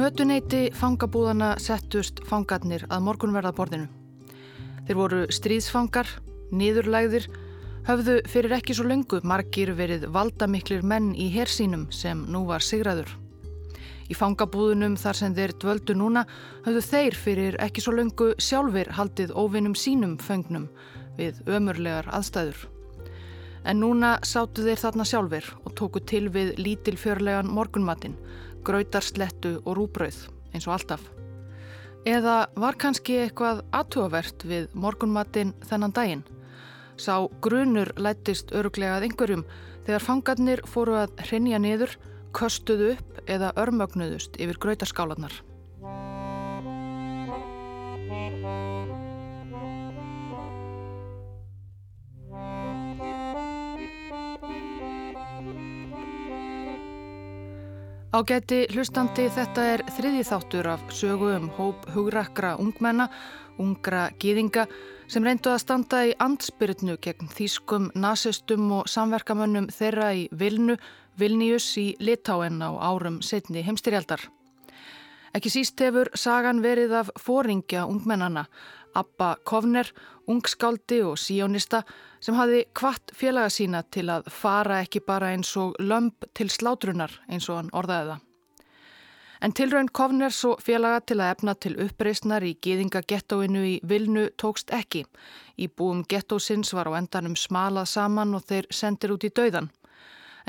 Mötuneyti fangabúðana settust fangarnir að morgunverðaborðinu. Þeir voru stríðsfangar, niðurlægðir, höfðu fyrir ekki svo löngu margir verið valdamiklir menn í hersínum sem nú var sigraður. Í fangabúðunum þar sem þeir dvöldu núna höfðu þeir fyrir ekki svo löngu sjálfur haldið óvinnum sínum föngnum við ömurlegar aðstæður. En núna sátu þeir þarna sjálfur og tóku til við lítilfjörlegan morgunmatinn gröytarslettu og rúbrauð eins og alltaf. Eða var kannski eitthvað aðtúavert við morgunmatinn þennan daginn? Sá grunur lættist öruglega að einhverjum þegar fangarnir fóru að hrenja niður, köstuðu upp eða örmögnuðust yfir gröytarskálanar. Ágæti hlustandi þetta er þriði þáttur af sögu um hóp hugrakra ungmenna, ungra gýðinga sem reyndu að standa í andspyrnu gegn þýskum, nazistum og samverkamönnum þeirra í Vilnu, Vilnius í Litáen á árum setni heimstyrjaldar. Ekki síst hefur sagan verið af fóringja ungmennana, Abba Kovner, ungskáldi og síónista sem hafi kvart félaga sína til að fara ekki bara eins og lömp til slátrunar eins og hann orðaði það. En tilraun Kovners og félaga til að efna til uppreysnar í gýðingagettóinu í Vilnu tókst ekki. Í búum gettósins var á endanum smalað saman og þeir sendir út í dauðan.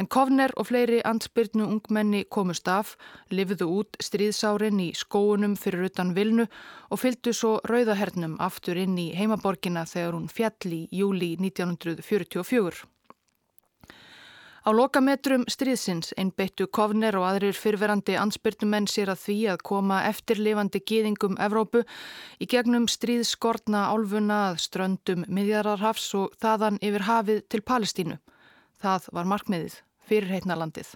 En Kovner og fleiri ansbyrnu ungmenni komust af, lifiðu út stríðsárin í skóunum fyrir utan Vilnu og fylgdu svo rauðahernum aftur inn í heimaborgina þegar hún fjall í júli 1944. Á lokametrum stríðsins einbeittu Kovner og aðrir fyrverandi ansbyrnumenn sér að því að koma eftirlifandi gýðingum Evrópu í gegnum stríðskortna álfuna að ströndum miðjararhafs og þaðan yfir hafið til Palestínu. Það var markmiðið fyrir heitnalandið.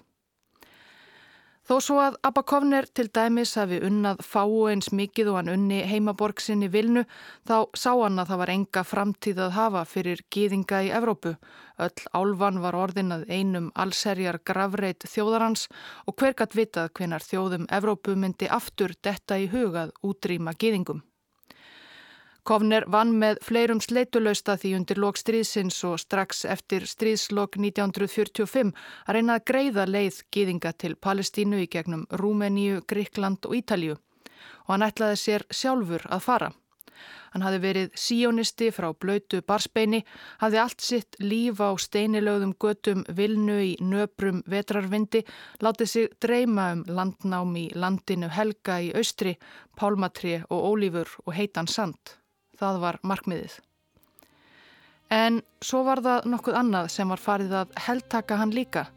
Þó svo að Abba Kovner til dæmis hafi unnað fáu eins mikið og hann unni heimaborg sinni vilnu þá sá hann að það var enga framtíð að hafa fyrir gýðinga í Evrópu. Öll álvan var orðin að einum allserjar gravreit þjóðarhans og hver gatt vitað hvenar þjóðum Evrópu myndi aftur detta í hugað útrýma gýðingum. Kovner vann með fleirum sleitulausta því undir lok stríðsins og strax eftir stríðslokk 1945 að reyna að greiða leið gýðinga til Palestínu í gegnum Rúmeníu, Gríkland og Ítalju og hann ætlaði sér sjálfur að fara. Hann hafi verið síonisti frá blöytu barsbeini, hafi allt sitt líf á steinilögðum götum vilnu í nöbrum vetrarvindi, látið sig dreyma um landnám í landinu Helga í austri, pálmatri og ólífur og heitan sand. Það var markmiðið. En svo var það nokkuð annað sem var farið að heldtaka hann líka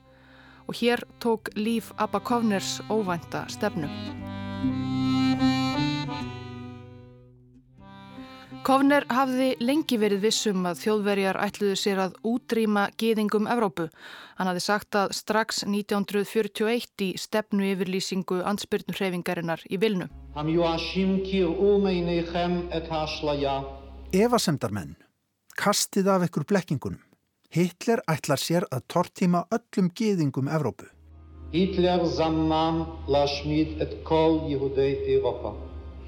og hér tók líf Abba Kovners óvænta stefnu. Kovner hafði lengi verið vissum að þjóðverjar ætluðu sér að útrýma gýðingum Evrópu. Hann hafði sagt að strax 1941 í stefnu yfirlýsingu ansbyrnurhefingarinnar í Vilnu. Efasemdarmenn, kastið af ekkur blekkingunum. Hitler ætlar sér að tortíma öllum geðingum Evrópu. Hitler saman laðsmýð et kól júdei Evrópa.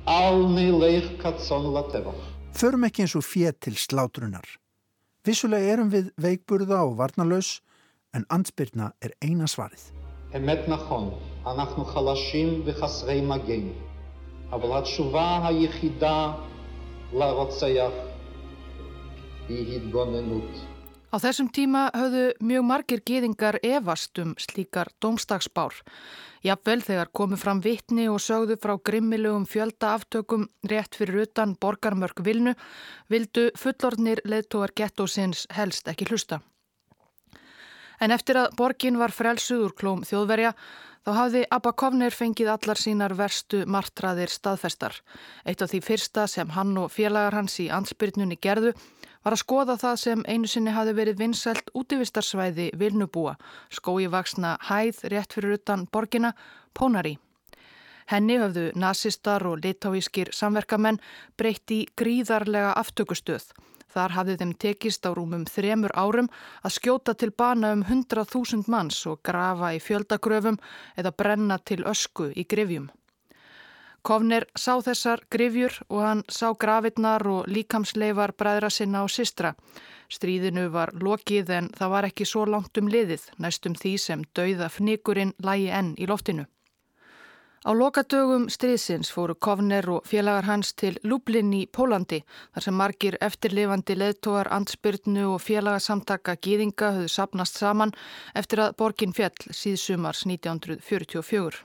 Alni leik katsón lateva. Förum ekki eins og fér til slátrunar. Vissulega erum við veikburða og varnalös, en ansbyrna er eina svarið. Emetna hon, anachnu halashim við hasrei mageni. אבל התשובה היחידה לרוצח היא התגוננות. Á þessum tíma höfðu mjög margir geðingar evast um slíkar domstagsbár. Jafnvel þegar komu fram vittni og sögðu frá grimmilugum fjölda aftökum rétt fyrir utan borgarmörk vilnu, vildu fullornir leðtóar gettósins helst ekki hlusta. En eftir að borgin var frelsuð úr klóm þjóðverja, þá hafði Abba Kovner fengið allar sínar verstu martraðir staðfestar. Eitt af því fyrsta sem hann og félagar hans í ansbyrnunni gerðu var að skoða það sem einu sinni hafi verið vinsælt útivistarsvæði Vilnubúa, skói vaksna hæð rétt fyrir utan borgina Pónari. Henni höfðu nazistar og litáískir samverkamenn breytti gríðarlega aftökustöð. Þar hafði þeim tekist á rúmum þremur árum að skjóta til bana um 100.000 manns og grafa í fjöldagröfum eða brenna til ösku í grefjum. Kovner sá þessar grifjur og hann sá grafirnar og líkamsleifar bræðra sinna og systra. Stríðinu var lokið en það var ekki svo langt um liðið, næstum því sem dauða fnikurinn lægi enn í loftinu. Á lokadögum stríðsins fóru Kovner og félagar hans til Lublin í Pólandi þar sem margir eftirlifandi leðtógar, ansbyrnu og félagarsamtaka gýðinga höfðu sapnast saman eftir að borgin fjall síðsumars 1944.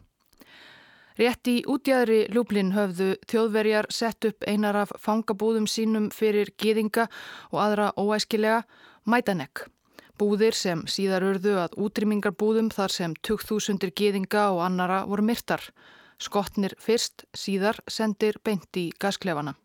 Rétt í útjæðri Lublin höfðu þjóðverjar sett upp einar af fangabúðum sínum fyrir gýðinga og aðra óæskilega Mætanek. Búðir sem síðar urðu að útrýmingarbúðum þar sem 2000 gýðinga og annara voru myrtar. Skottnir fyrst, síðar sendir beint í gasklefana.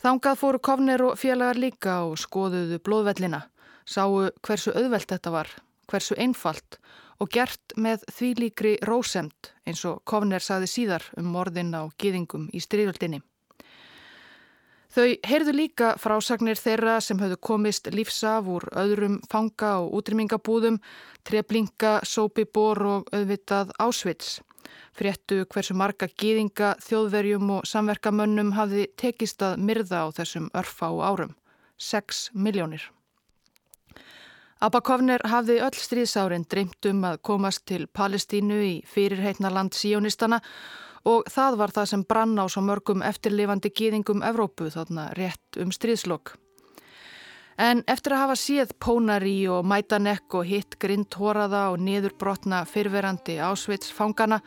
Þangað fóru kofnir og félagar líka og skoðuðu blóðvellina. Sáu hversu auðvelt þetta var, hversu einfalt og gert með því líkri rósemt eins og Kovner saði síðar um morðin á gýðingum í stríðöldinni. Þau heyrðu líka frásagnir þeirra sem höfðu komist lífsaf úr öðrum fanga og útrymmingabúðum, treflinga, sópibor og auðvitað ásvits. Fréttu hversu marga gýðinga, þjóðverjum og samverkamönnum hafði tekist að myrða á þessum örfa og árum. 6 miljónir. Abakovner hafði öll stríðsárin dreymt um að komast til Palestínu í fyrirheitna land síjónistana og það var það sem brann á svo mörgum eftirlifandi gýðingum Evrópu þarna rétt um stríðslokk. En eftir að hafa séð Pónari og Mætanekk og hitt grindhoraða og niðurbrotna fyrverandi ásveitsfangana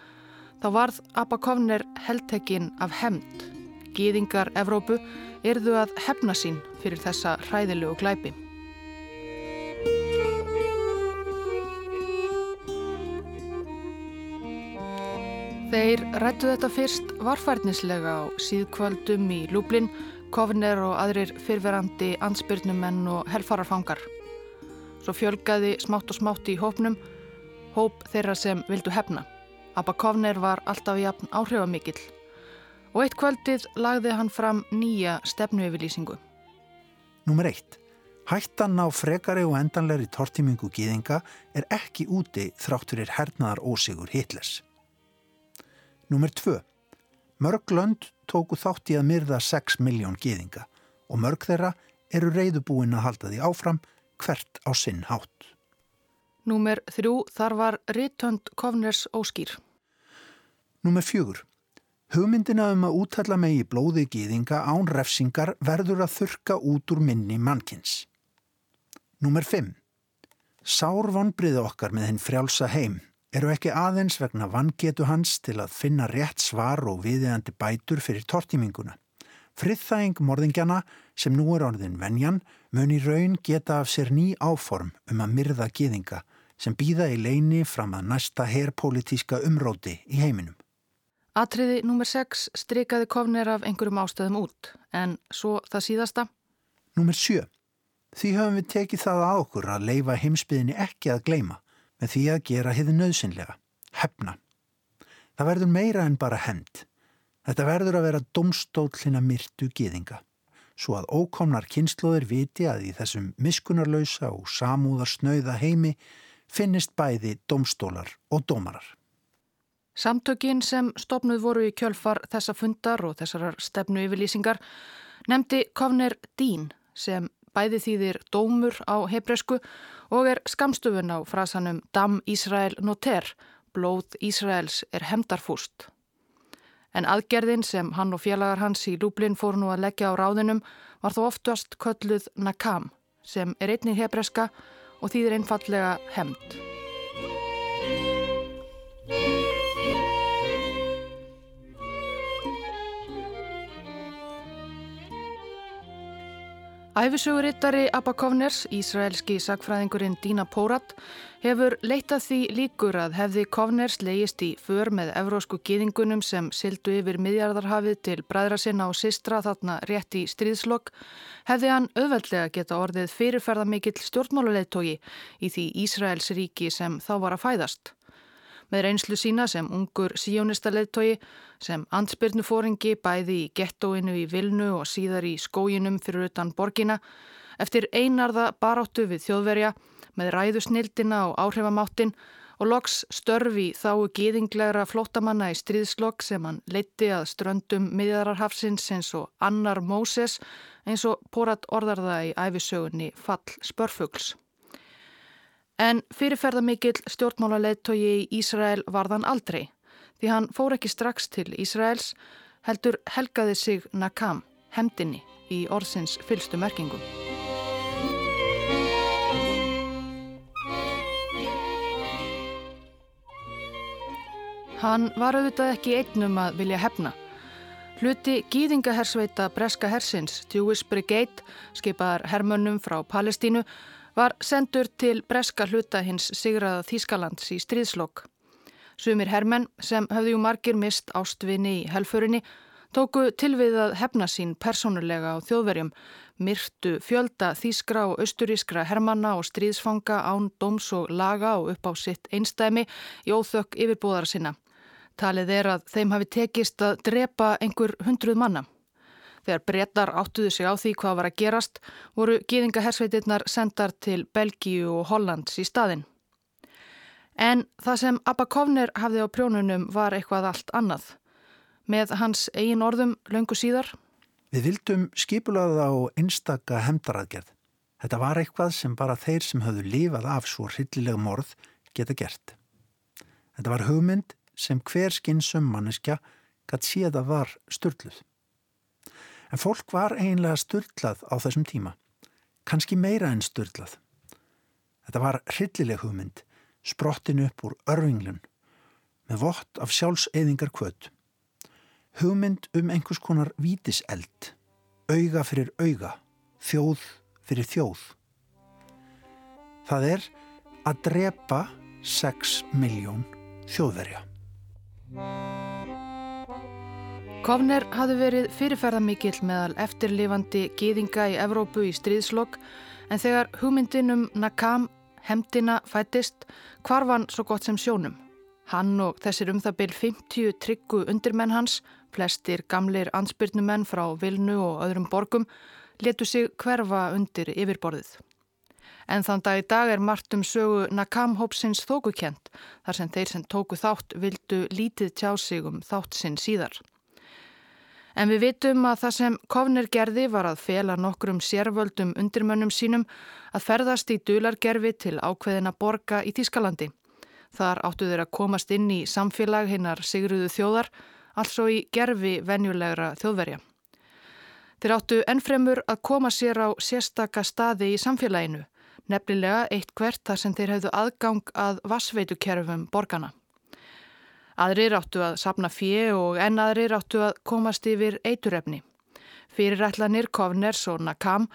þá varð Abakovner heldtekinn af hemd. Gýðingar Evrópu erðu að hefna sín fyrir þessa hræðilegu glæpi. Þeir rættu þetta fyrst varfærnislega á síðkvöldum í Lublin, Kovner og aðrir fyrverandi ansbyrnumenn og helfararfangar. Svo fjölgaði smátt og smátt í hópnum, hóp þeirra sem vildu hefna. Abba Kovner var alltaf jafn áhrifamikill og eitt kvöldið lagði hann fram nýja stefnueyfylýsingu. Númer eitt. Hættan á frekari og endanleiri tortímingu gýðinga er ekki úti þrátt fyrir hernaðar ósigur Hitlers. Númer tvö. Mörg lönd tóku þátt í að myrða 6 miljón geðinga og mörg þeirra eru reyðubúin að halda því áfram hvert á sinn hátt. Númer þrjú. Þar var Rittönd Kovners óskýr. Númer fjögur. Hugmyndina um að útalla megi blóði geðinga án refsingar verður að þurka út úr minni mannkins. Númer fimm. Sár vonbriði okkar með henn frjálsa heim eru ekki aðeins vegna vangetu hans til að finna rétt svar og viðeðandi bætur fyrir tortíminguna. Friðþæging morðingjana sem nú er orðin venjan mun í raun geta af sér ný áform um að myrða geðinga sem býða í leini fram að næsta herrpolítíska umróti í heiminum. Atriði nr. 6 streikaði kofnir af einhverjum ástöðum út, en svo það síðasta? Nr. 7. Því höfum við tekið það að okkur að leifa heimsbyðinni ekki að gleima með því að gera hiði nöðsynlega, hefna. Það verður meira en bara hend. Þetta verður að vera domstóllina myrtu geðinga, svo að ókomnar kynnslóðir viti að í þessum miskunarlausa og samúðarsnauða heimi finnist bæði domstólar og dómarar. Samtökin sem stopnuð voru í kjölfar þessa fundar og þessar stefnu yfirlýsingar nefndi Kovner Dín sem bæði þýðir dómur á hebreysku og er skamstufun á frasanum Dam Ísrael noter, blóð Ísraels er hemdarfúst. En aðgerðin sem hann og félagar hans í Lúblin fór nú að leggja á ráðinum var þó oftast kölluð Nakam sem er einnig hebreska og þýðir einfallega hemd. Æfisugurittari Abba Kovners, ísraelski sagfræðingurinn Dína Pórat, hefur leitað því líkur að hefði Kovners leiðist í för með evrósku gýðingunum sem sildu yfir miðjarðarhafið til bræðra sinna og sistra þarna rétt í stríðslokk, hefði hann auðveldlega geta orðið fyrirferða mikill stjórnmáluleitógi í því Ísraels ríki sem þá var að fæðast með reynslu sína sem ungur síjónista leðtogi, sem ansbyrnufóringi bæði í gettóinu í Vilnu og síðar í skójinum fyrir utan borgina, eftir einarða baráttu við þjóðverja með ræðusnildina og áhrifamáttin og loks störfi þáu gýðinglegra flótamanna í stríðslokk sem hann leitti að ströndum miðjararhafsins eins og annar Móses eins og porat orðarða í æfisögunni Fall Spörfugls. En fyrirferðamikill stjórnmála leittói í Ísrael varðan aldrei því hann fór ekki strax til Ísraels heldur helgaði sig Nakam, hemdinni í orðsins fylstu merkingum. Hann var auðvitað ekki einnum að vilja hefna. Hluti gýðingahersveita Breska hersins, Jewish Brigade, skipaðar hermönnum frá Palestínu, var sendur til Breska hluta hins sigraða Þískalands í stríðslokk. Sumir hermenn, sem höfðu margir mist ástvinni í helfurinni, tóku tilvið að hefna sín persónulega á þjóðverjum, myrtu fjölda þýskra og austurískra hermanna og stríðsfanga án dóms og laga og upp á sitt einstæmi í óþökk yfirbúðara sinna. Talið er að þeim hafi tekist að drepa einhver hundruð manna. Þegar brettar áttuðu sig á því hvað var að gerast voru gýðingahersveitirnar sendar til Belgíu og Hollands í staðin. En það sem Abba Kovner hafði á prjónunum var eitthvað allt annað. Með hans eigin orðum löngu síðar. Við vildum skipulaða á einstaka hemdaraðgerð. Þetta var eitthvað sem bara þeir sem höfðu lífað af svo hryllilega morð geta gert. Þetta var hugmynd sem hver skinnsum manneskja gætt séða var störtluð. En fólk var einlega störtlað á þessum tíma, kannski meira en störtlað. Þetta var hryllileg hugmynd, sprottin upp úr örvinglun, með vott af sjálfseyðingar kvöt. Hugmynd um einhvers konar vítiseld, auga fyrir auga, þjóð fyrir þjóð. Það er að drepa 6 miljón þjóðverja. Kovner hafði verið fyrirferðamikill meðal eftirlifandi gýðinga í Evrópu í stríðslokk en þegar hugmyndinum Nakam hemdina fættist kvarfan svo gott sem sjónum. Hann og þessir um það byrj 50 tryggu undirmenn hans, flestir gamleir ansbyrnumenn frá Vilnu og öðrum borgum, letu sig hverfa undir yfirborðið. En þann dag í dag er margt um sögu Nakam-hópsins þókukent þar sem þeir sem tóku þátt vildu lítið tjá sig um þátt sinn síðar. En við vitum að það sem Kovner gerði var að fela nokkrum sérvöldum undirmönnum sínum að ferðast í dulargerfi til ákveðina borga í Þískalandi. Þar áttu þeir að komast inn í samfélag hinnar sigruðu þjóðar, also í gerfi venjulegra þjóðverja. Þeir áttu ennfremur að koma sér á sérstaka staði í samfélaginu nefnilega eitt hvert þar sem þeir hefðu aðgang að vassveitukerfum borgana. Aðrir áttu að sapna fjö og enn aðrir áttu að komast yfir eiturefni. Fyrirætlanir Kovners og Nakam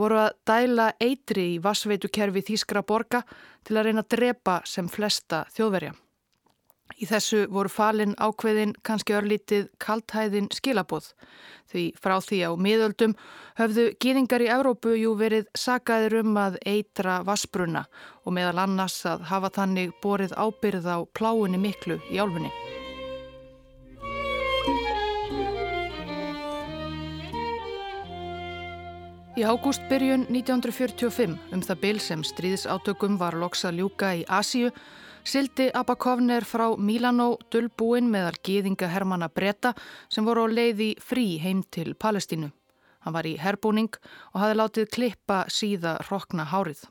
voru að dæla eitri í vassveitukerfi Þískra borga til að reyna að drepa sem flesta þjóðverja. Í þessu voru falin ákveðin kannski örlítið kalthæðin skilabóð því frá því á miðöldum höfðu gýðingar í Evrópu jú verið sagaður um að eitra vassbruna og meðal annars að hafa þannig borið ábyrð á pláunni miklu í álfunni. Í ágúst byrjun 1945 um það byl sem stríðsátökum var loksa ljúka í Asíu Sildi Abakovner frá Milano dullbúin meðal gýðinga Hermanna Bretta sem voru á leiði frí heim til Palestínu. Hann var í herbúning og hafi látið klippa síða rokna hárið.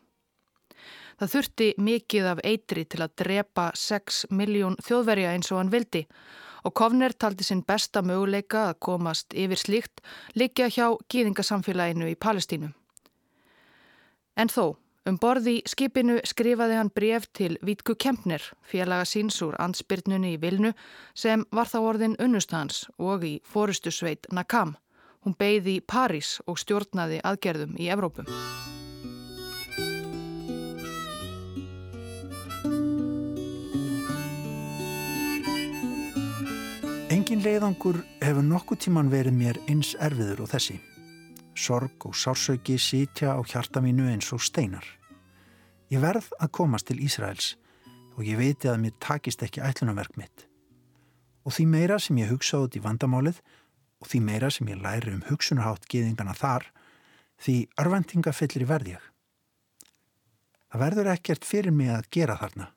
Það þurfti mikið af eitri til að drepa 6 miljón þjóðverja eins og hann vildi og Kovner taldi sinn besta möguleika að komast yfir slíkt likja hjá gýðingasamfélaginu í Palestínu. En þó, Um borði í skipinu skrifaði hann bref til Vítku Kempner, félaga síns úr ansbyrnunni í Vilnu, sem var þá orðin unnustans og í fórustusveit Nakam. Hún beigði í París og stjórnaði aðgerðum í Evrópum. Engin leiðangur hefur nokkuð tíman verið mér eins erfiður og þessi. Sorg og sársauki sitja á hjarta mínu eins og steinar. Ég verð að komast til Ísraels og ég veiti að mér takist ekki ætlunarverk mitt. Og því meira sem ég hugsa út í vandamálið og því meira sem ég læri um hugsunarhátt geðingana þar, því örvendinga fyllir í verðjag. Það verður ekkert fyrir mig að gera þarna.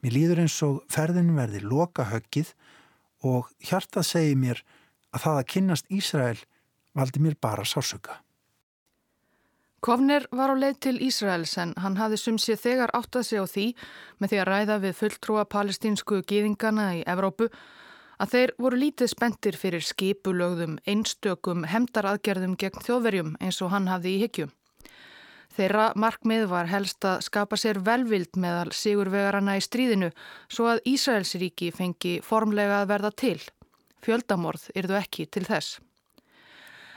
Mér líður eins og ferðin verði loka höggið og hjartað segi mér að það að kynnast Ísrael valdi mér bara sásöka. Kovner var á leið til Ísraels en hann hafði sumsið þegar áttað sig á því með því að ræða við fulltrúa palestínsku gýðingana í Evrópu að þeir voru lítið spendir fyrir skipulögðum einstökum hemdaraðgerðum gegn þjóðverjum eins og hann hafði í hyggjum. Þeirra markmið var helst að skapa sér velvild meðal sigurvegarana í stríðinu svo að Ísraelsríki fengi formlega að verða til. Fjöldamorð yrðu ekki til þess.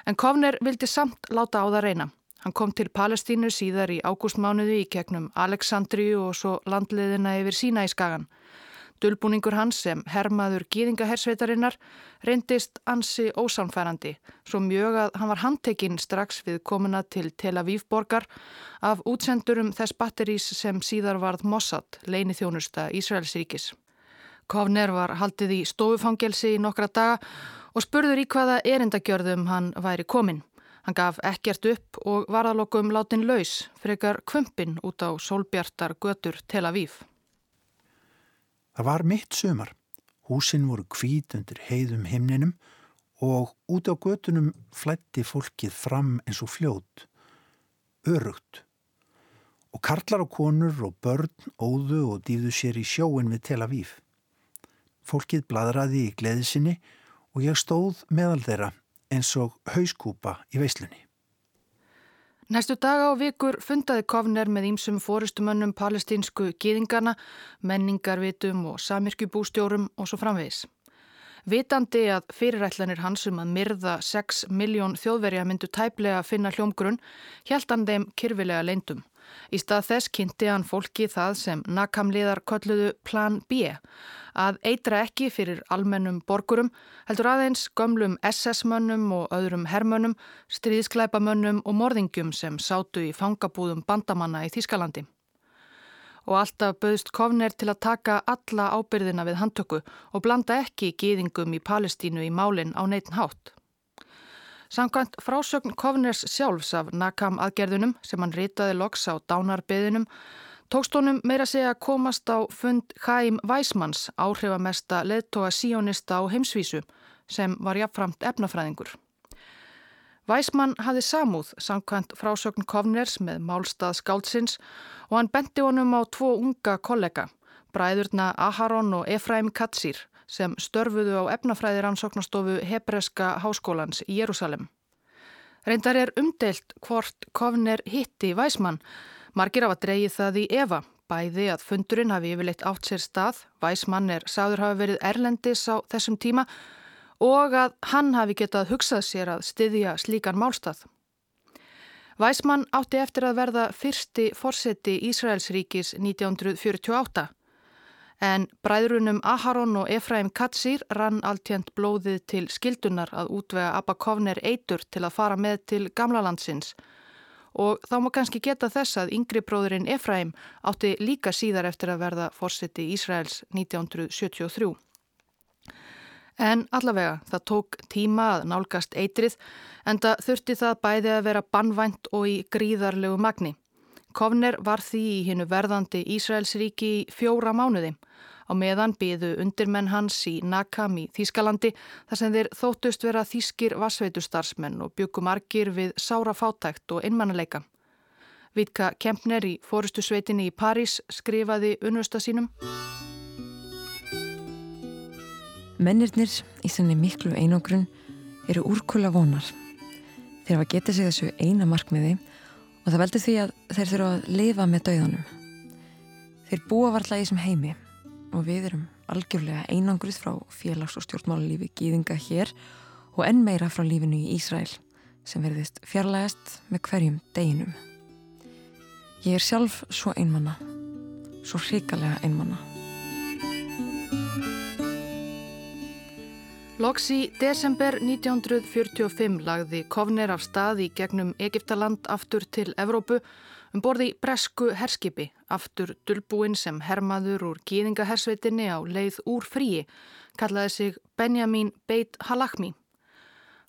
En Kovner vildi samt láta á það reyna. Hann kom til Palestínu síðar í ágústmánuði í kegnum Aleksandriu og svo landliðina yfir sína í skagan. Dölbúningur hans sem hermaður gýðingahersveitarinnar reyndist ansi ósamfærandi, svo mjög að hann var handtekinn strax við komuna til Tel Aviv borgar af útsendurum þess batterís sem síðar varð Mossad, leini þjónusta Ísraelsríkis. Kovner var haldið í stofufangelsi í nokkra daga og spurður í hvaða erindagjörðum hann væri kominn. Hann gaf ekkert upp og varðalokum látin laus, frekar kvömpin út á sólbjartar götur Tel Aviv. Það var mitt sömar. Húsin voru kvít undir heiðum himninum og út á götunum flætti fólkið fram eins og fljót, örugt. Og karlar og konur og börn óðu og dýðu sér í sjóin við Tel Aviv. Fólkið bladraði í gleðisinni og ég stóð meðal þeirra eins og hauskúpa í veislunni. Næstu daga og vikur fundaði Kovner með ímsum fórustumönnum palestínsku gýðingarna, menningarvitum og samirkjubústjórum og svo framvegis. Vitandi að fyrirætlanir hans um að myrða 6 miljón þjóðverja myndu tæplega að finna hljómgrunn, hjælt hann þeim kyrfilega leindum. Í stað þess kynnti hann fólki það sem nakamliðar kolluðu Plan B, að eitra ekki fyrir almennum borgurum, heldur aðeins gömlum SS-mönnum og öðrum hermönnum, stríðsklæpamönnum og morðingjum sem sátu í fangabúðum bandamanna í Þískalandi. Og alltaf bauðst Kovner til að taka alla ábyrðina við handtöku og blanda ekki gýðingum í Palestínu í málinn á neitin hátt. Samkvæmt frásögn Kovners sjálfs af nakam aðgerðunum sem hann ritaði loks á dánarbeðinum tókst honum meira segja að komast á fund Chaim Weismanns áhrifamesta leðtoga síónista á heimsvísu sem var jafnframt efnafræðingur. Weismann hafði samúð samkvæmt frásögn Kovners með málstað skáldsins og hann benti honum á tvo unga kollega, bræðurna Aharon og Efraim Katsir sem störfuðu á efnafræðir ansóknastofu Hebreska háskólans í Jérúsalem. Reyndar er umdelt hvort Kovner hitti Weismann. Margir af að dreyið það í Eva, bæði að fundurinn hafi yfirleitt átt sér stað, Weismann er sáður hafi verið erlendis á þessum tíma og að hann hafi getað hugsað sér að styðja slíkan málstað. Weismann átti eftir að verða fyrsti fórseti Ísraelsríkis 1948 en bræðrunum Aharon og Efraim Katsir rann alltjönd blóðið til skildunar að útvega Abba Kovner eitur til að fara með til gamla landsins og þá má kannski geta þess að yngri bróðurinn Efraim átti líka síðar eftir að verða fórseti Ísraels 1973. En allavega, það tók tíma að nálgast eitrið en það þurfti það bæði að vera bannvænt og í gríðarlegu magni. Kovner var því í hinnu verðandi Ísraelsríki í fjóra mánuði. Á meðan byðu undirmenn hans í Nakam í Þískalandi þar sem þeir þóttust vera þískir vassveitustarsmenn og byggumarkir við sára fátækt og einmannuleika. Vítka Kempner í fórustu sveitinni í París skrifaði unnusta sínum. Mennirnir í þenni miklu einogrun eru úrkula vonar. Þeir hafa getið sig þessu eina markmiði og það veldur því að þeir þurfa að lifa með dauðanum. Þeir búa varla í þessum heimi og við erum algjörlega einangruð frá félags- og stjórnmálalífi gýðinga hér og enn meira frá lífinu í Ísræl sem verðist fjarlægast með hverjum deginum. Ég er sjálf svo einmanna, svo hrikalega einmanna. Loks í desember 1945 lagði Kovner af stað í gegnum Egiptaland aftur til Evrópu Um borði bresku herskipi, aftur dulbúinn sem hermaður úr gýðingahersveitinni á leið úr fríi, kallaði sig Benjamin Beit Halakmi.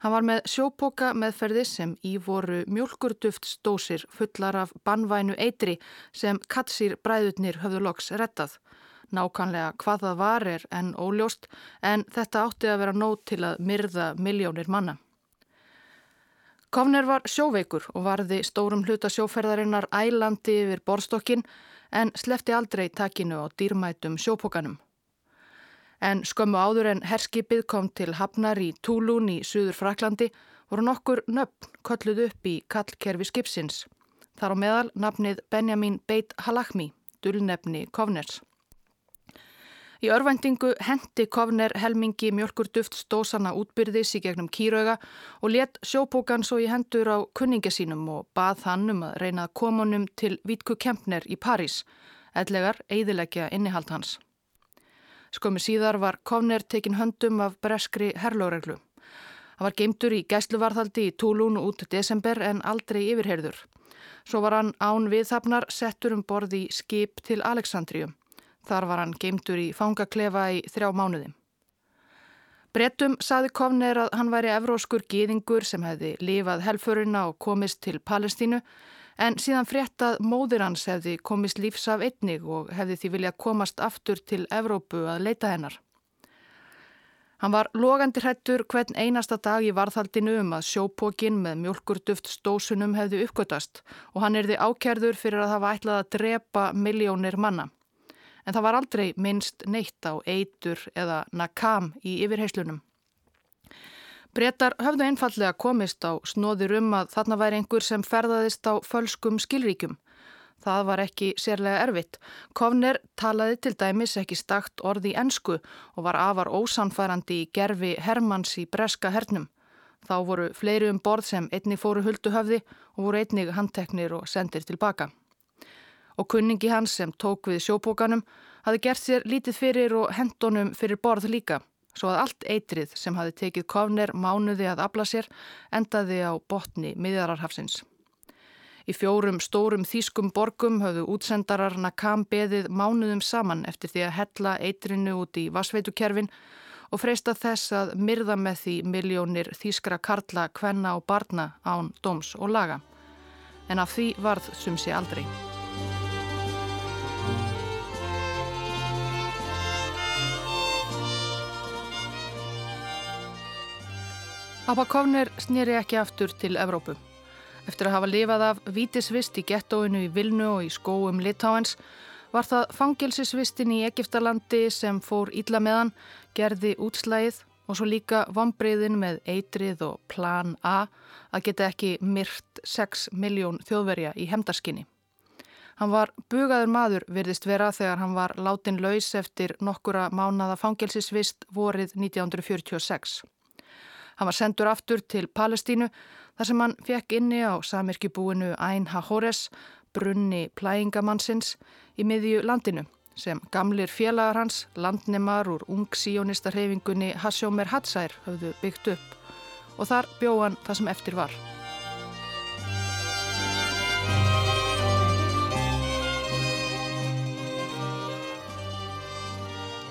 Hann var með sjópoka meðferði sem í voru mjölkurduftsdósir fullar af bannvænu eitri sem katsir bræðutnir höfðu loks rettað. Nákanlega hvað það var er enn óljóst en þetta átti að vera nót til að myrða miljónir manna. Kovner var sjóveikur og varði stórum hluta sjóferðarinnar ælandi yfir borstokkin en slefti aldrei takinu á dýrmætum sjópokanum en skömmu áður en herskipið kom til Hafnar í Túlún í Suður Fraklandi voru nokkur nöfn kölluð upp í kallkerfi skipsins. Þar á meðal nafnið Benjamin Beit Halachmi, dullnefni Kovners. Í örvendingu hendi Kovner helmingi mjölkur duft stósana útbyrðis í gegnum kýrauga og let sjópókan svo í hendur á kunninga sínum og bað hann um að reyna að komunum til Vítku Kempner í París, eðlegar eidilegja innihald hans. Skomi síðar var Kovner tekin höndum af breskri herlóreglu. Hann var geimtur í gæsluvarðhaldi í Túlún út desember en aldrei yfirherður. Svo var hann án viðhafnar settur um borði í skip til Aleksandrium. Þar var hann geimtur í fangaklefa í þrjá mánuði. Brettum saði Kovner að hann væri evróskur gýðingur sem hefði lifað helfurina og komist til Palestínu En síðan fréttað móðir hans hefði komist lífs af einnig og hefði því viljað komast aftur til Evrópu að leita hennar. Hann var logandi hrettur hvern einasta dag í varðhaldinu um að sjópókin með mjölkurduft stósunum hefði uppgötast og hann erði ákerður fyrir að hafa ætlað að drepa miljónir manna. En það var aldrei minnst neitt á eitur eða nakam í yfirheyslunum. Bretar höfðu einfallega komist á snóðir um að þarna væri einhver sem ferðaðist á fölskum skilríkjum. Það var ekki sérlega erfitt. Kovner talaði til dæmis ekki stakt orði ensku og var afar ósanfærandi í gerfi Hermanns í breska hernum. Þá voru fleiri um borð sem einni fóru huldu höfði og voru einnig handteknir og sendir tilbaka. Og kunningi hans sem tók við sjóbókanum hafi gert sér lítið fyrir og hendunum fyrir borð líka svo að allt eitrið sem hafi tekið kofner mánuði að abla sér endaði á botni miðjararhafsins. Í fjórum stórum þýskum borgum höfðu útsendarar Nakam beðið mánuðum saman eftir því að hella eitrinu út í vasveitukerfin og freista þess að myrða með því miljónir þýskra karla, kvenna og barna án doms og laga. En af því varð sumsi aldrei. Abakovner snýri ekki aftur til Evrópu. Eftir að hafa lifað af vítisvist í gettóinu í Vilnu og í skóum Litáens var það fangilsisvistin í Egiptalandi sem fór ílla meðan, gerði útslægið og svo líka vombriðin með eitrið og plan A að geta ekki myrt 6 miljón þjóðverja í hemdarskinni. Hann var bugaður maður virðist vera þegar hann var látin laus eftir nokkura mánada fangilsisvist vorið 1946. Hann var sendur aftur til Palestínu þar sem hann fekk inni á samirkjubúinu Æn Hahores, brunni plægingamannsins í miðju landinu sem gamlir félagar hans, landnemar úr ungsíonistarhefingunni Hasjómer Hatsær höfðu byggt upp og þar bjóðan það sem eftir var.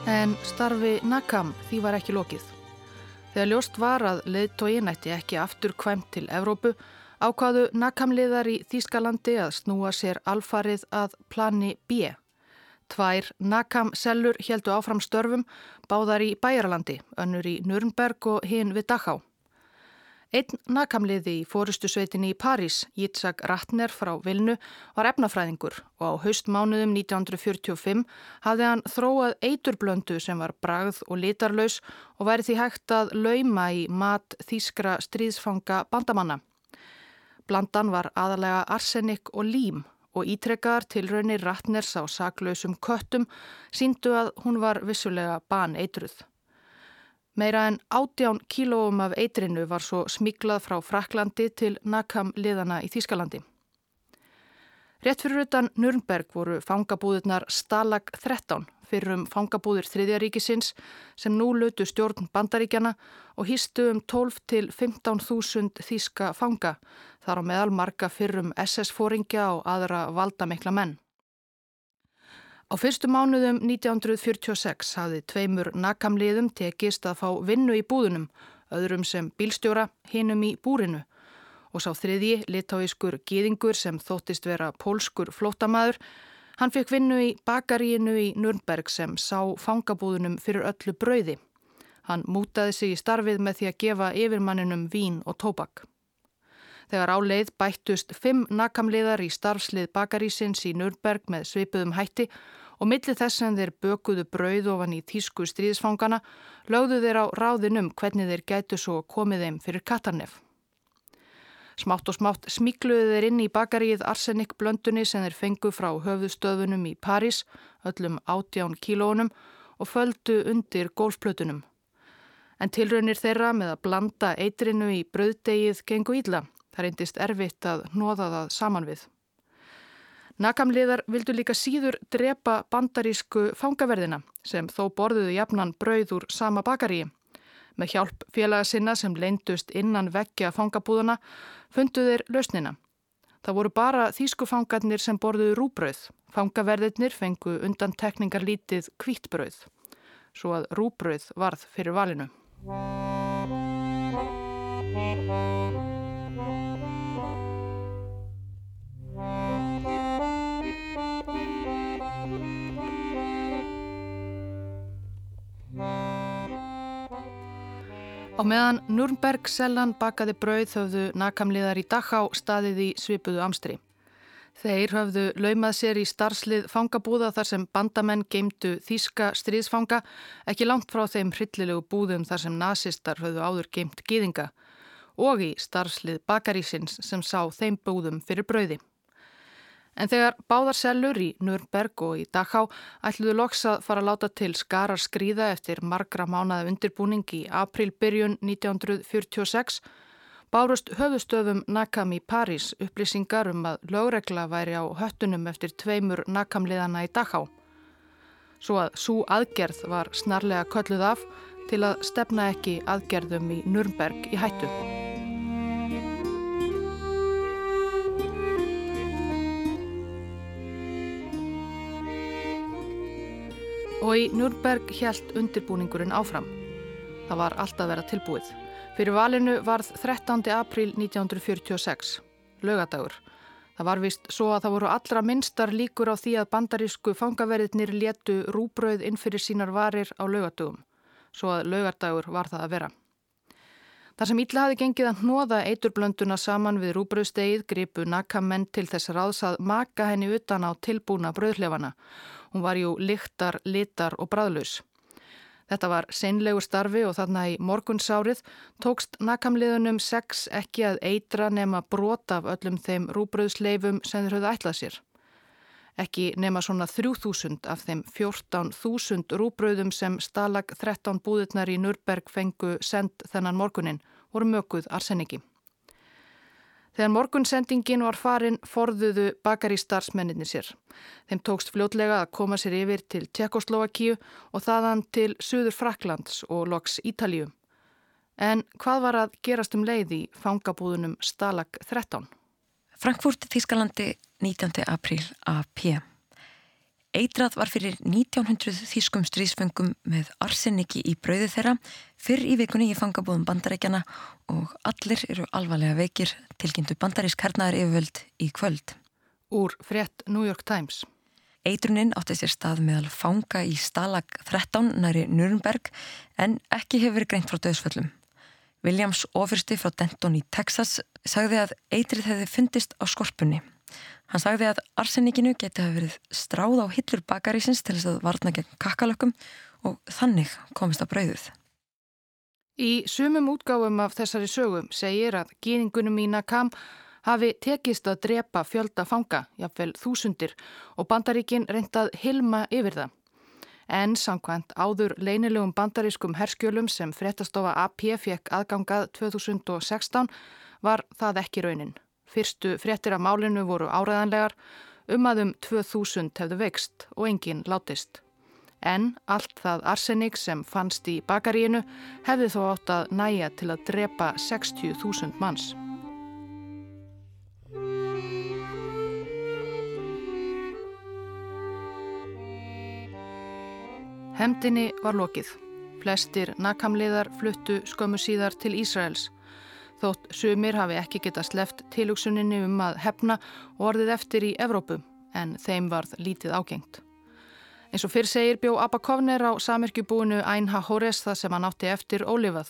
En starfi Nakam því var ekki lokið. Þegar ljóst var að leiðtógin ætti ekki aftur kvæmt til Evrópu ákvaðu nakamliðar í Þýskalandi að snúa sér alfarið að plani B. Tvær nakamsellur heldu áfram störfum, báðar í Bæjarlandi, önnur í Nürnberg og hinn við Dachau. Einn nakamliði í fórustusveitinni í París, Yitzhak Ratner frá Vilnu, var efnafræðingur og á haustmánuðum 1945 hafði hann þróað eiturblöndu sem var bragð og litarlaus og væri því hægt að lauma í mat þýskra stríðsfanga bandamanna. Blandan var aðalega arsenik og lím og ítrekkaðar tilraunir Ratners á saklausum köttum síndu að hún var vissulega baneitruð. Meira en átján kílóum af eitrinu var svo smiklað frá Fraklandi til Nakam liðana í Þýskalandi. Rétt fyrir utan Nürnberg voru fangabúðurnar Stalag 13 fyrir um fangabúður þriðjaríkisins sem nú lötu stjórn bandaríkjana og hýstu um 12 til 15.000 þýska fanga þar á meðal marga fyrir um SS-fóringja og aðra valdamikla menn. Á fyrstu mánuðum 1946 hafði tveimur nakamliðum tekist að fá vinnu í búðunum, öðrum sem bílstjóra, hinum í búrinu og sá þriðji, litáískur gýðingur sem þóttist vera pólskur flótamaður, hann fekk vinnu í bakaríinu í Nürnberg sem sá fangabúðunum fyrir öllu brauði. Hann mútaði sig í starfið með því að gefa yfirmanninum vín og tóbak. Þegar áleið bættust fimm nakamliðar í starfslið bakarísins í Nürnberg með svipuðum hætti og millið þess en þeir bökuðu brauð ofan í tísku stríðsfangana lögðu þeir á ráðinum hvernig þeir gætu svo komið þeim fyrir Katarnef. Smátt og smátt smíkluðu þeir inn í bakaríið arsenik blöndunni sem þeir fengu frá höfðustöðunum í París, öllum átján kílónum og földu undir golfplötunum. En tilraunir þeirra með að blanda eitrinu í bröðdegið gengu ídla. Það reyndist erfitt að nóða það saman við. Nakamliðar vildu líka síður drepa bandarísku fangaverðina sem þó borðuðu jafnan brauð úr sama bakaríi. Með hjálp félaga sinna sem leindust innan vekkja fangabúðuna funduðir lausnina. Það voru bara þýskufangarnir sem borðuðu rúbröð. Fangaverðirnir fengu undan tekningar lítið kvítbröð. Svo að rúbröð varð fyrir valinu. Á meðan Nürnberg sellan bakaði brauð höfðu nakamliðar í Dachá staðið í svipuðu amstri. Þeir höfðu laumað sér í starfslið fangabúða þar sem bandamenn geimdu þýska stríðsfanga ekki langt frá þeim hryllilegu búðum þar sem nazistar höfðu áður geimt gýðinga og í starfslið bakarísins sem sá þeim búðum fyrir brauði. En þegar báðarsellur í Nürnberg og í Dachau ætluðu loks að fara að láta til skarar skrýða eftir margra mánaða undirbúning í aprilbyrjun 1946 bárust höfustöfum Nakam í París upplýsingar um að lögregla væri á höttunum eftir tveimur Nakamliðana í Dachau. Svo að svo aðgerð var snarlega kölluð af til að stefna ekki aðgerðum í Nürnberg í hættu. Og í Nürnberg hjælt undirbúningurinn áfram. Það var alltaf að vera tilbúið. Fyrir valinu varð 13. april 1946, lögadagur. Það var vist svo að það voru allra minnstar líkur á því að bandarísku fangaverðinir letu rúbröð inn fyrir sínar varir á lögadugum. Svo að lögadagur var það að vera. Þar sem Ítla hafi gengið að hnoða eiturblönduna saman við rúbröðstegið gripu nakamenn til þess að maka henni utan á tilbúna bröðhlefana Hún var jú lyktar, litar og bræðlaus. Þetta var seinlegu starfi og þarna í morgunsárið tókst nakamliðunum sex ekki að eitra nema brota af öllum þeim rúbröðsleifum sem þeir höfðu ætlað sér. Ekki nema svona 3000 af þeim 14.000 rúbröðum sem stalag 13 búðirnar í Nürberg fengu send þennan morgunin voru mökuð arseniki. Þegar morgunsendingin var farin forðuðu bakari starfsmenninni sér. Þeim tókst fljótlega að koma sér yfir til Tjekkoslovakíu og þaðan til Suður Fraklands og loks Ítalíu. En hvað var að gerast um leið í fangabúðunum Stalag 13? Frankfurt, Þískalandi, 19. april AP. Eitrað var fyrir 1900 þýskum strísfengum með arseniki í brauði þeirra fyrr í vikunni í fangabúðum bandarækjana og allir eru alvarlega veikir tilkynntu bandarísk hernaðar yfirvöld í kvöld. Úr frétt New York Times. Eitruninn átti sér stað meðal fanga í Stalag 13 næri Nürnberg en ekki hefur verið greint frá döðsföllum. Williams ofursti frá Denton í Texas sagði að eitrið hefði fundist á skorpunni. Hann sagði að arsenikinu geti hafa verið stráð á hillur bakarísins til þess að varna gegn kakkalökkum og þannig komist á brauðuð. Í sumum útgáfum af þessari sögum segir að gýningunum í Nakam hafi tekist að drepa fjölda fanga, jáfnvel þúsundir, og bandaríkin reyndað hilma yfir það. En samkvæmt áður leinilegum bandarískum herskjölum sem fréttastofa AP fekk aðgangað 2016 var það ekki raunin. Fyrstu fréttir af málinu voru áræðanlegar, um að um 2000 hefðu vext og enginn látist. En allt það arsenik sem fannst í bakaríinu hefði þó átt að næja til að drepa 60.000 manns. Hemdini var lokið. Flestir nakamliðar fluttu skömmu síðar til Ísraels. Þótt sumir hafi ekki geta sleft tilugsuninni um að hefna og orðið eftir í Evrópu en þeim varð lítið ágengt. Eins og fyrr segir bjó Abba Kovner á samirkjubúinu Æn Hahores það sem hann átti eftir ólifað.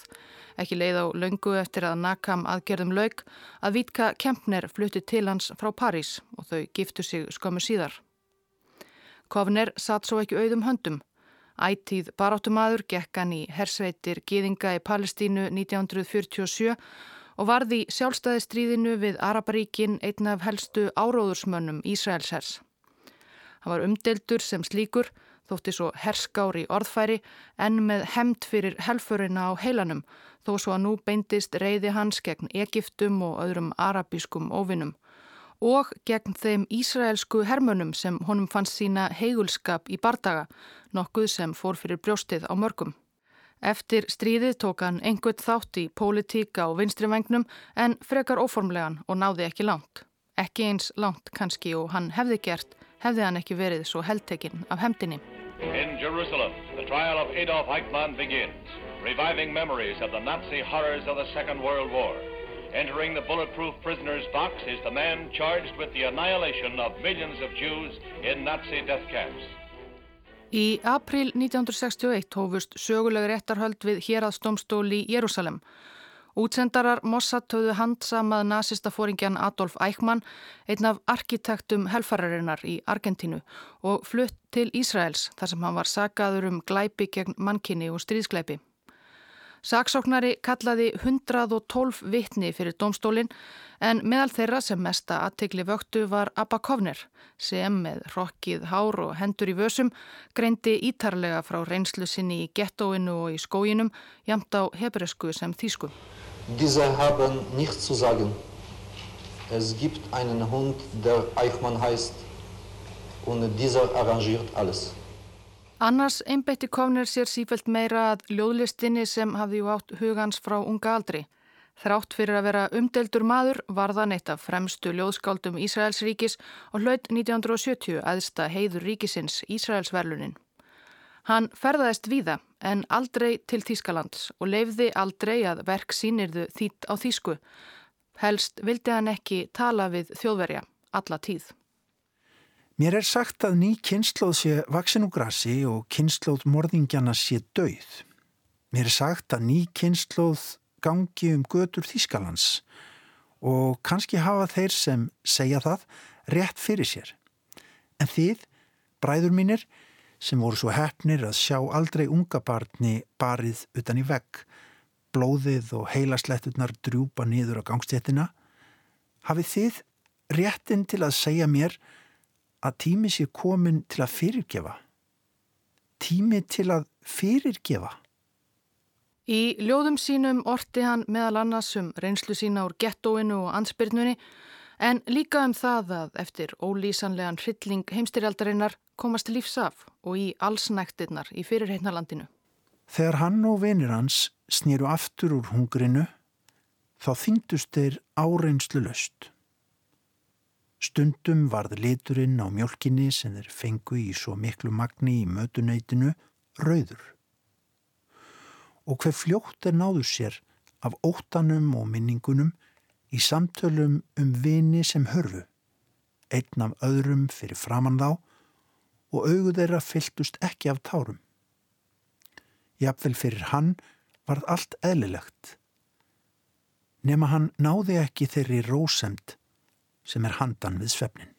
Ekki leið á laungu eftir að nakam aðgerðum lauk að Vítka Kempner flutti til hans frá París og þau giftu sig skömmu síðar. Kovner satt svo ekki auðum höndum. Ætíð baráttumadur gekk hann í hersveitir Gýðinga í Palestínu 1947 og varði sjálfstæðistríðinu við Araparíkin einn af helstu áróðursmönnum Ísraelshers. Hann var umdeldur sem slíkur, þótti svo herskári orðfæri en með hemmt fyrir helfurina á heilanum þó svo að nú beindist reyði hans gegn Egiptum og öðrum arabískum óvinnum og gegn þeim Ísraelsku hermönum sem honum fannst sína heigulskap í bardaga, nokkuð sem fór fyrir brjóstið á mörgum. Eftir stríðið tók hann einhvern þátt í pólitíka og vinstrivengnum en frekar óformlegan og náði ekki langt. Ekki eins langt kannski og hann hefði gert, hefði hann ekki verið svo heldtekinn af hemdini. In Jerusalem, the trial of Adolf Eichmann begins, reviving memories of the Nazi horrors of the Second World War. Entering the bulletproof prisoner's box is the man charged with the annihilation of millions of Jews in Nazi death camps. Í april 1961 hófust sögulegur réttarhöld við Héraðsdómstóli í Jérúsalem. Útsendarar Mossad höfðu handsamað nazistafóringjan Adolf Eichmann, einn af arkitektum helfararinnar í Argentínu og flutt til Ísraels þar sem hann var sagaður um glæpi gegn mannkinni og stríðsglæpi. Saksóknari kallaði 112 vittni fyrir domstólinn en meðal þeirra sem mesta aðtegli vöktu var Abba Kovner sem með rokkið hár og hendur í vösum greindi ítarlega frá reynslu sinni í gettóinu og í skóginum jamt á hebresku sem þýsku. Diese haben nichts zu sagen. Es gibt einen Hund, der Eichmann heißt und dieser arrangiert alles. Annars einbætti Kovner sér sífælt meira að ljóðlistinni sem hafði jú átt hugans frá unga aldri. Þrátt fyrir að vera umdeldur maður var það neitt af fremstu ljóðskáldum Ísraels ríkis og hlaut 1970 aðsta heiður ríkisins Ísraelsverlunin. Hann ferðaðist víða en aldrei til Þískalands og leifði aldrei að verk sínirðu þýtt á Þísku. Helst vildi hann ekki tala við þjóðverja alla tíð. Mér er sagt að ný kynnslóð sé vaksin úr grassi og kynnslóð morðingjana sé dauð. Mér er sagt að ný kynnslóð gangi um götur Þískalands og kannski hafa þeir sem segja það rétt fyrir sér. En þið, bræður mínir, sem voru svo hefnir að sjá aldrei unga barni barið utan í vegg, blóðið og heilasletturnar drjúpa niður á gangstéttina, hafið þið réttin til að segja mér að tími sé komin til að fyrirgefa. Tími til að fyrirgefa. Í ljóðum sínum orti hann meðal annars um reynslu sína úr gettóinu og ansbyrnunni en líka um það að eftir ólýsanlegan hrylling heimstyrjaldarinnar komast lífsaf og í allsnæktirnar í fyrirheitnalandinu. Þegar hann og vinir hans snýru aftur úr hungrinu þá þyngdust þeir áreinslu löst. Stundum varð liturinn á mjölkinni sem þeir fengu í svo miklu magni í mötuneytinu rauður. Og hver fljótt er náður sér af óttanum og minningunum í samtölum um vini sem hörfu, einn af öðrum fyrir framann þá og augu þeirra fylltust ekki af tárum. Jafnvel fyrir hann varð allt eðlilegt. Nefn að hann náði ekki þeirri rósemt sem er handan við svefnin.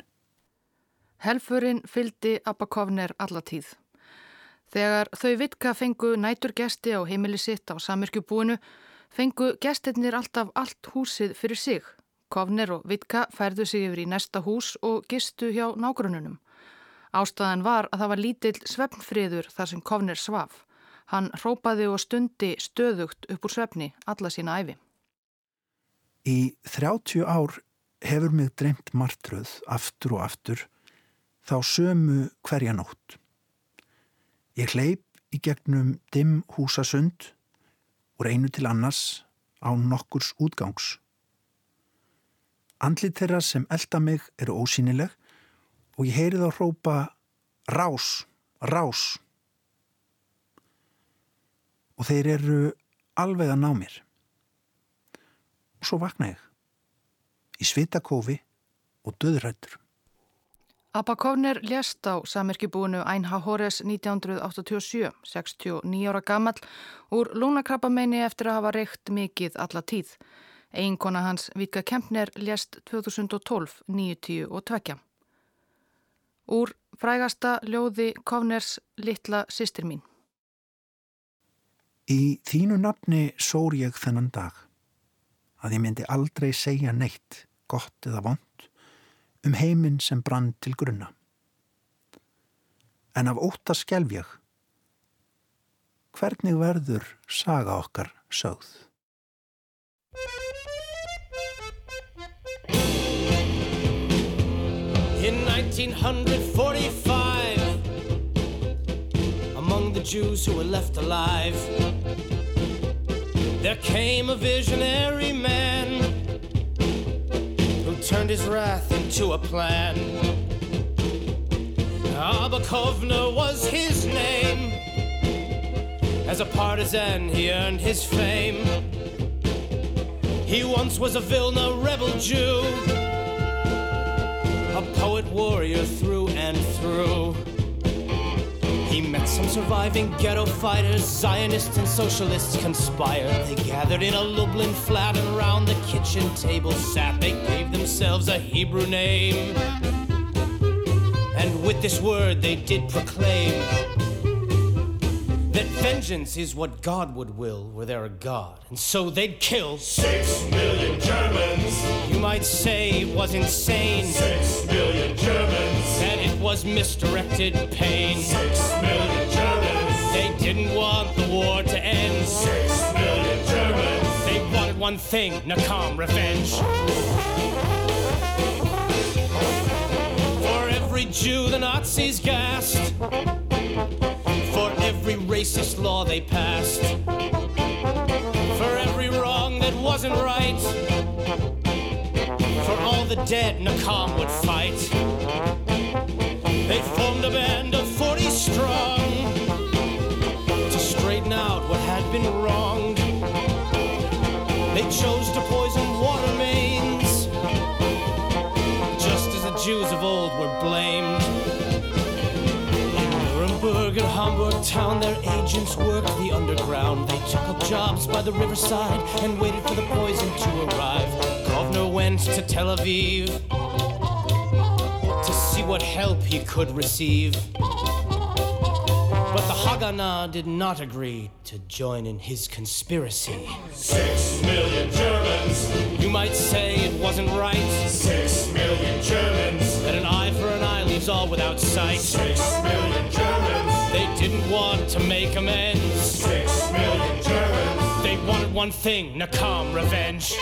Helfurinn fyldi Abba Kovner allatíð. Þegar þau vitka fengu nætur gesti á heimili sitt á samirkjubúinu, fengu gestirnir alltaf allt húsið fyrir sig. Kovner og Vitka færðu sig yfir í næsta hús og gistu hjá nágrununum. Ástæðan var að það var lítill svefnfriður þar sem Kovner svaf. Hann rópaði og stundi stöðugt upp úr svefni alla sína æfi. Í 30 ár hefur mig dreymt martröð aftur og aftur þá sömu hverja nótt. Ég hleyp í gegnum dimm húsasund úr einu til annars á nokkurs útgangs. Andlið þeirra sem elda mig eru ósýnileg og ég heyri þá hrópa rás, rás. og þeir eru alveg að ná mér. Og svo vakna ég í svitakófi og döðrættur. Abba Kovner lést á samirkjubúinu Einha Hores 1987, 69 ára gammal, úr lúnakrabbameini eftir að hafa reykt mikið alla tíð. Eiginkona hans Vika Kempner lést 2012, 90 og tvekja. Úr frægasta ljóði Kovners litla sýstir mín. Í þínu nafni sór ég þennan dag að ég myndi aldrei segja neitt, gott eða vond, um heiminn sem brann til grunna. En af óta skelf ég, hvernig verður saga okkar sögð? In 1945 Among the Jews who were left alive There came a visionary man turned his wrath into a plan. Abakovna was his name. As a partisan he earned his fame. He once was a Vilna rebel Jew. A poet warrior through and through some surviving ghetto fighters, Zionists and socialists conspired. They gathered in a Lublin flat and around the kitchen table sat. They gave themselves a Hebrew name. And with this word they did proclaim vengeance is what God would will were there a God. And so they'd kill six million Germans. You might say it was insane. Six million Germans. That it was misdirected pain. Six million Germans. They didn't want the war to end. Six million Germans. They wanted one thing, Nakam revenge. For every Jew the Nazis gassed racist law they passed, for every wrong that wasn't right, for all the dead Nakam would fight. They formed a band of 40 strong to straighten out what had been wronged. Agents worked the underground. They took up jobs by the riverside and waited for the poison to arrive. Kovner went to Tel Aviv to see what help he could receive. But the Haganah did not agree to join in his conspiracy. Six million Germans. You might say it wasn't right Six million Germans. that an eye for an eye leaves all without sight. Six million Germans. Didn't want to make amends. Six million Germans. They wanted one thing, Nakam revenge.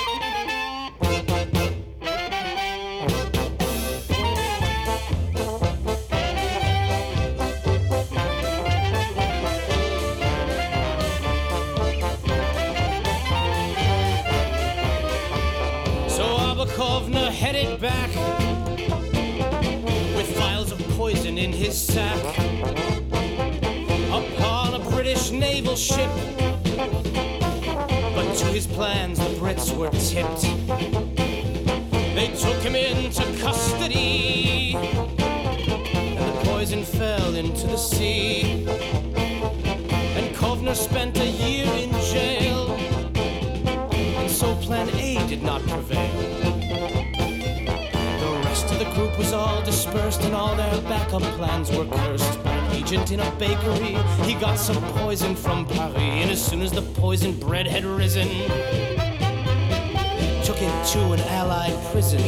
So Abakovna headed back with vials of poison in his sack were tipped. They took him into custody, and the poison fell into the sea. And Kovner spent a year in jail, and so Plan A did not prevail. The rest of the group was all dispersed, and all their backup plans were cursed. Agent in a bakery, he got some poison from Paris, and as soon as the poison bread had risen, to an Allied prison.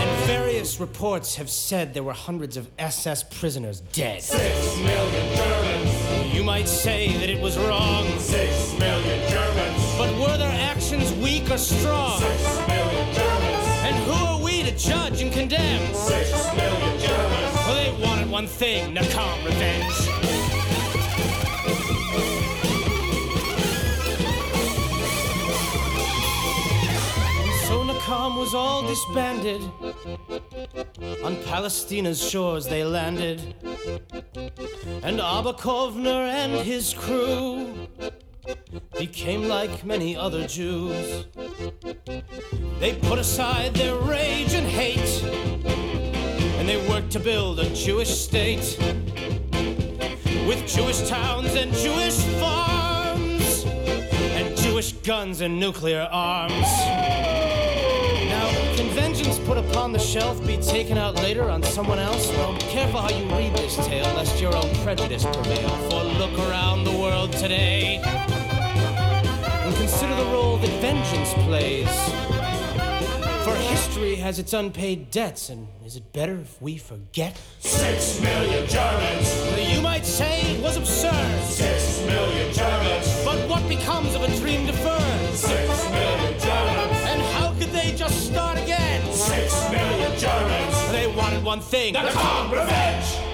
And various reports have said there were hundreds of SS prisoners dead. Six million Germans. You might say that it was wrong, Six million Germans. but were their actions weak or strong? Six million Germans. And who are we to judge and condemn? Six million Germans. Well, they wanted one thing, Nakam revenge. So was all disbanded, On Palestina's shores they landed, and Abakovner and his crew became like many other Jews. They put aside their rage and hate, and they worked to build a Jewish state with Jewish towns and Jewish farms, and Jewish guns and nuclear arms. Now, can vengeance put upon the shelf be taken out later on someone else? Well, careful how you read this tale, lest your own prejudice prevail. For look around the world today and consider the role that vengeance plays. For history has its unpaid debts, and is it better if we forget? Six million Germans. You might say it was absurd, Six million Germans. but what becomes of a dream deferred? Six million Germans. And how could they just start again? Six million Germans. They wanted one thing. The calm revenge.